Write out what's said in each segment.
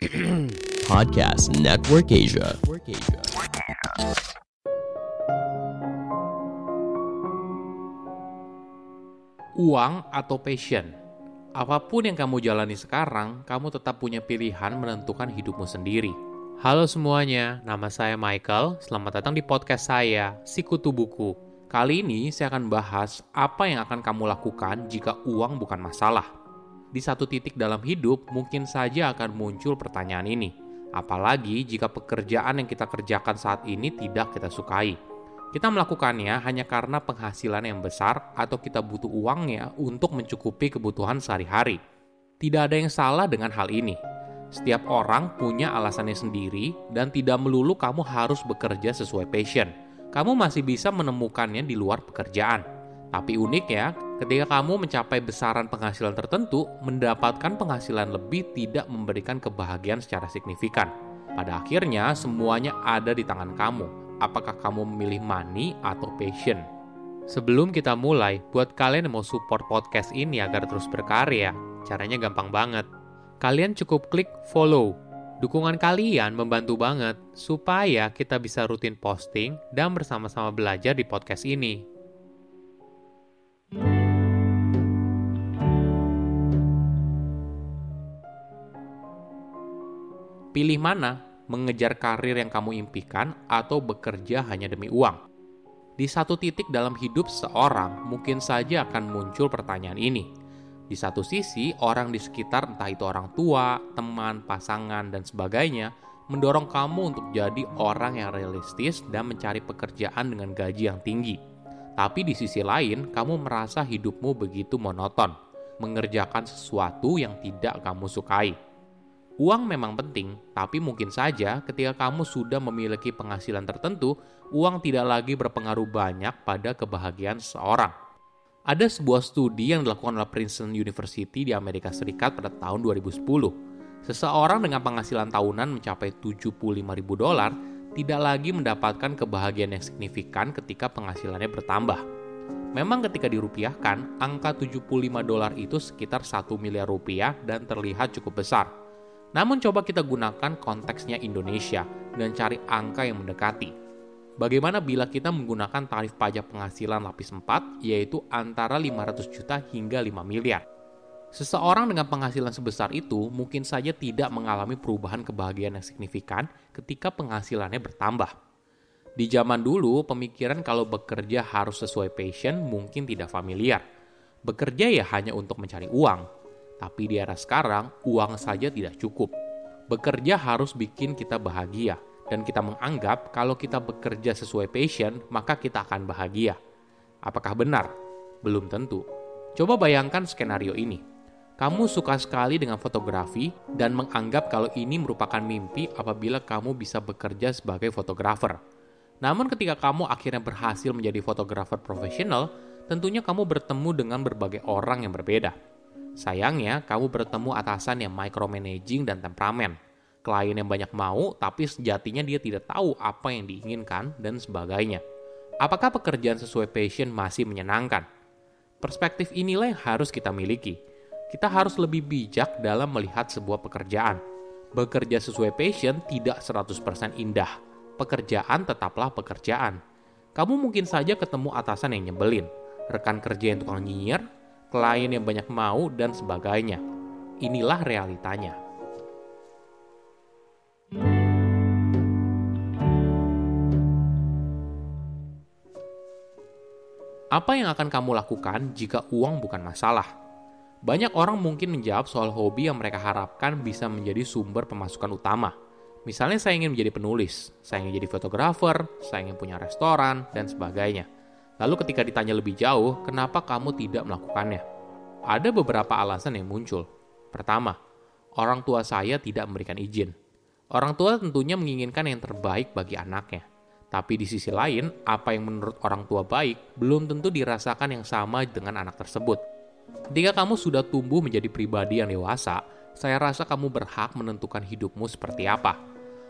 Podcast Network Asia. Uang atau passion? Apa pun yang kamu jalani sekarang, kamu tetap punya pilihan menentukan hidupmu sendiri. Halo semuanya, nama saya Michael. Selamat datang di podcast saya, Sikutu Buku. Kali ini saya akan bahas apa yang akan kamu lakukan jika uang bukan masalah. Di satu titik dalam hidup, mungkin saja akan muncul pertanyaan ini. Apalagi jika pekerjaan yang kita kerjakan saat ini tidak kita sukai. Kita melakukannya hanya karena penghasilan yang besar atau kita butuh uangnya untuk mencukupi kebutuhan sehari-hari. Tidak ada yang salah dengan hal ini. Setiap orang punya alasannya sendiri dan tidak melulu kamu harus bekerja sesuai passion. Kamu masih bisa menemukannya di luar pekerjaan. Tapi uniknya, ketika kamu mencapai besaran penghasilan tertentu, mendapatkan penghasilan lebih tidak memberikan kebahagiaan secara signifikan. Pada akhirnya, semuanya ada di tangan kamu apakah kamu memilih money atau passion. Sebelum kita mulai, buat kalian yang mau support podcast ini agar terus berkarya, caranya gampang banget. Kalian cukup klik follow. Dukungan kalian membantu banget supaya kita bisa rutin posting dan bersama-sama belajar di podcast ini. Pilih mana mengejar karir yang kamu impikan, atau bekerja hanya demi uang. Di satu titik dalam hidup seorang, mungkin saja akan muncul pertanyaan ini. Di satu sisi, orang di sekitar, entah itu orang tua, teman, pasangan, dan sebagainya, mendorong kamu untuk jadi orang yang realistis dan mencari pekerjaan dengan gaji yang tinggi. Tapi di sisi lain, kamu merasa hidupmu begitu monoton, mengerjakan sesuatu yang tidak kamu sukai Uang memang penting, tapi mungkin saja ketika kamu sudah memiliki penghasilan tertentu, uang tidak lagi berpengaruh banyak pada kebahagiaan seseorang. Ada sebuah studi yang dilakukan oleh Princeton University di Amerika Serikat pada tahun 2010. Seseorang dengan penghasilan tahunan mencapai 75 ribu dolar tidak lagi mendapatkan kebahagiaan yang signifikan ketika penghasilannya bertambah. Memang ketika dirupiahkan, angka 75 dolar itu sekitar 1 miliar rupiah dan terlihat cukup besar. Namun coba kita gunakan konteksnya Indonesia dan cari angka yang mendekati. Bagaimana bila kita menggunakan tarif pajak penghasilan lapis 4 yaitu antara 500 juta hingga 5 miliar. Seseorang dengan penghasilan sebesar itu mungkin saja tidak mengalami perubahan kebahagiaan yang signifikan ketika penghasilannya bertambah. Di zaman dulu, pemikiran kalau bekerja harus sesuai passion mungkin tidak familiar. Bekerja ya hanya untuk mencari uang, tapi di era sekarang, uang saja tidak cukup. Bekerja harus bikin kita bahagia, dan kita menganggap kalau kita bekerja sesuai passion, maka kita akan bahagia. Apakah benar? Belum tentu. Coba bayangkan skenario ini. Kamu suka sekali dengan fotografi dan menganggap kalau ini merupakan mimpi apabila kamu bisa bekerja sebagai fotografer. Namun ketika kamu akhirnya berhasil menjadi fotografer profesional, tentunya kamu bertemu dengan berbagai orang yang berbeda Sayangnya, kamu bertemu atasan yang micromanaging dan temperamen. Klien yang banyak mau, tapi sejatinya dia tidak tahu apa yang diinginkan dan sebagainya. Apakah pekerjaan sesuai passion masih menyenangkan? Perspektif inilah yang harus kita miliki. Kita harus lebih bijak dalam melihat sebuah pekerjaan. Bekerja sesuai passion tidak 100% indah. Pekerjaan tetaplah pekerjaan. Kamu mungkin saja ketemu atasan yang nyebelin, rekan kerja yang tukang nyinyir, klien yang banyak mau, dan sebagainya. Inilah realitanya. Apa yang akan kamu lakukan jika uang bukan masalah? Banyak orang mungkin menjawab soal hobi yang mereka harapkan bisa menjadi sumber pemasukan utama. Misalnya saya ingin menjadi penulis, saya ingin jadi fotografer, saya ingin punya restoran, dan sebagainya. Lalu ketika ditanya lebih jauh, kenapa kamu tidak melakukannya? Ada beberapa alasan yang muncul. Pertama, orang tua saya tidak memberikan izin. Orang tua tentunya menginginkan yang terbaik bagi anaknya. Tapi di sisi lain, apa yang menurut orang tua baik belum tentu dirasakan yang sama dengan anak tersebut. Ketika kamu sudah tumbuh menjadi pribadi yang dewasa, saya rasa kamu berhak menentukan hidupmu seperti apa.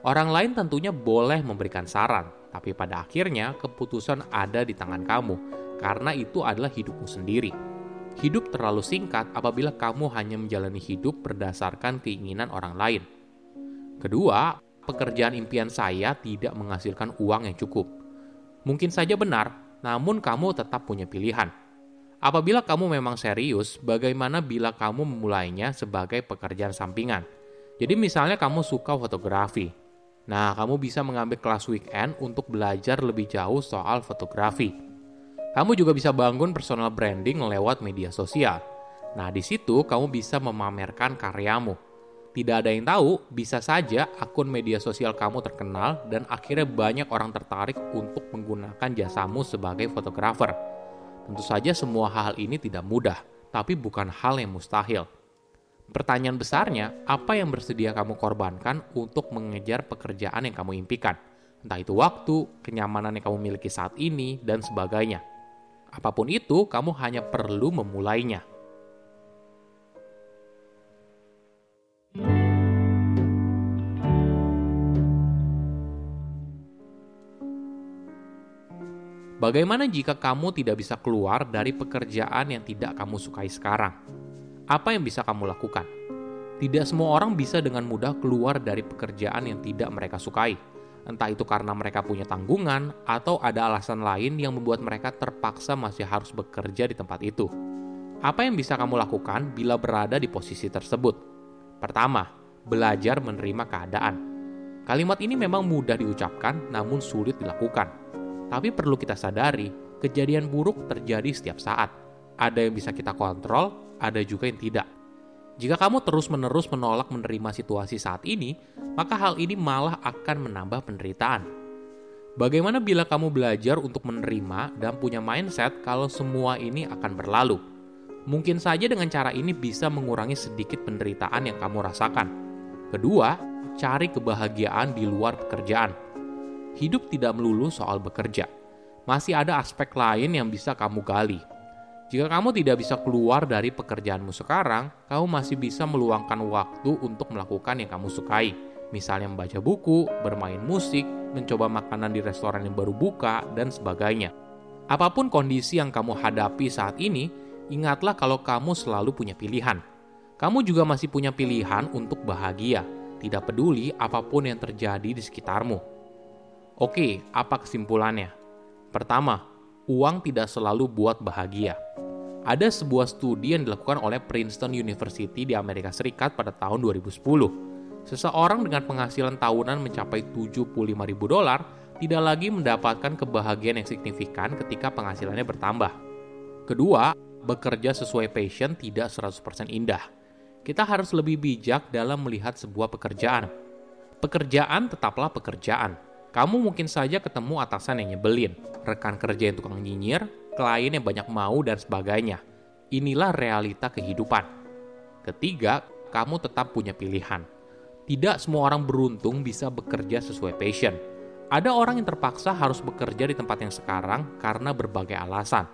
Orang lain tentunya boleh memberikan saran, tapi pada akhirnya keputusan ada di tangan kamu, karena itu adalah hidupmu sendiri. Hidup terlalu singkat apabila kamu hanya menjalani hidup berdasarkan keinginan orang lain. Kedua, pekerjaan impian saya tidak menghasilkan uang yang cukup. Mungkin saja benar, namun kamu tetap punya pilihan. Apabila kamu memang serius, bagaimana bila kamu memulainya sebagai pekerjaan sampingan? Jadi misalnya kamu suka fotografi. Nah, kamu bisa mengambil kelas weekend untuk belajar lebih jauh soal fotografi. Kamu juga bisa bangun personal branding lewat media sosial. Nah, di situ kamu bisa memamerkan karyamu tidak ada yang tahu, bisa saja akun media sosial kamu terkenal dan akhirnya banyak orang tertarik untuk menggunakan jasamu sebagai fotografer. Tentu saja semua hal ini tidak mudah, tapi bukan hal yang mustahil. Pertanyaan besarnya, apa yang bersedia kamu korbankan untuk mengejar pekerjaan yang kamu impikan? Entah itu waktu, kenyamanan yang kamu miliki saat ini, dan sebagainya. Apa pun itu, kamu hanya perlu memulainya. Bagaimana jika kamu tidak bisa keluar dari pekerjaan yang tidak kamu sukai sekarang? Apa yang bisa kamu lakukan? Tidak semua orang bisa dengan mudah keluar dari pekerjaan yang tidak mereka sukai. Entah itu karena mereka punya tanggungan atau ada alasan lain yang membuat mereka terpaksa masih harus bekerja di tempat itu. Apa yang bisa kamu lakukan bila berada di posisi tersebut? Pertama, belajar menerima keadaan. Kalimat ini memang mudah diucapkan, namun sulit dilakukan tapi perlu kita sadari, kejadian buruk terjadi setiap saat. Ada yang bisa kita kontrol, ada juga yang tidak. Jika kamu terus-menerus menolak menerima situasi saat ini, maka hal ini malah akan menambah penderitaan. Bagaimana bila kamu belajar untuk menerima dan punya mindset kalau semua ini akan berlalu? Mungkin saja dengan cara ini bisa mengurangi sedikit penderitaan yang kamu rasakan. Kedua, cari kebahagiaan di luar pekerjaan hidup tidak melulu soal bekerja. Masih ada aspek lain yang bisa kamu gali. Jika kamu tidak bisa keluar dari pekerjaanmu sekarang, kamu masih bisa meluangkan waktu untuk melakukan yang kamu sukai. Misalnya membaca buku, bermain musik, mencoba makanan di restoran yang baru buka, dan sebagainya. Apa pun kondisi yang kamu hadapi saat ini, ingatlah kalau kamu selalu punya pilihan. Kamu juga masih punya pilihan untuk bahagia, tidak peduli apa pun yang terjadi di sekitarmu. Oke, apa kesimpulannya? Pertama, uang tidak selalu buat bahagia. Ada sebuah studi yang dilakukan oleh Princeton University di Amerika Serikat pada tahun 2010. Seseorang dengan penghasilan tahunan mencapai 75 ribu dolar tidak lagi mendapatkan kebahagiaan yang signifikan ketika penghasilannya bertambah. Kedua, bekerja sesuai passion tidak 100% indah. Kita harus lebih bijak dalam melihat sebuah pekerjaan. Pekerjaan tetaplah pekerjaan kamu mungkin saja ketemu atasan yang nyebelin, rekan kerja yang tukang nyinyir, klien yang banyak mau, dan sebagainya. Inilah realita kehidupan. Ketiga, kamu tetap punya pilihan. Tidak semua orang beruntung bisa bekerja sesuai passion. Ada orang yang terpaksa harus bekerja di tempat yang sekarang karena berbagai alasan.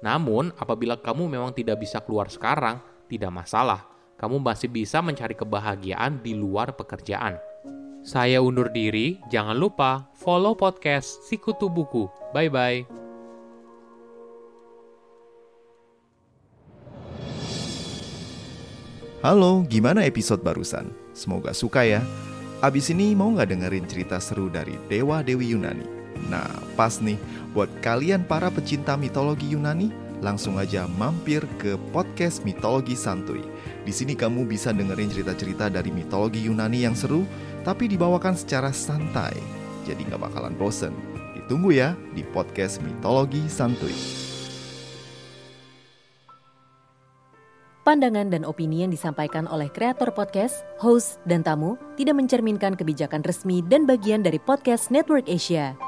Namun, apabila kamu memang tidak bisa keluar sekarang, tidak masalah. Kamu masih bisa mencari kebahagiaan di luar pekerjaan. Saya undur diri, jangan lupa follow podcast Sikutu Buku. Bye-bye. Halo, gimana episode barusan? Semoga suka ya. Abis ini mau nggak dengerin cerita seru dari Dewa Dewi Yunani? Nah, pas nih, buat kalian para pecinta mitologi Yunani, langsung aja mampir ke podcast Mitologi Santuy. Di sini kamu bisa dengerin cerita-cerita dari mitologi Yunani yang seru, tapi dibawakan secara santai, jadi nggak bakalan bosen. Ditunggu ya di podcast Mitologi Santuy. Pandangan dan opini yang disampaikan oleh kreator podcast, host, dan tamu tidak mencerminkan kebijakan resmi dan bagian dari podcast Network Asia.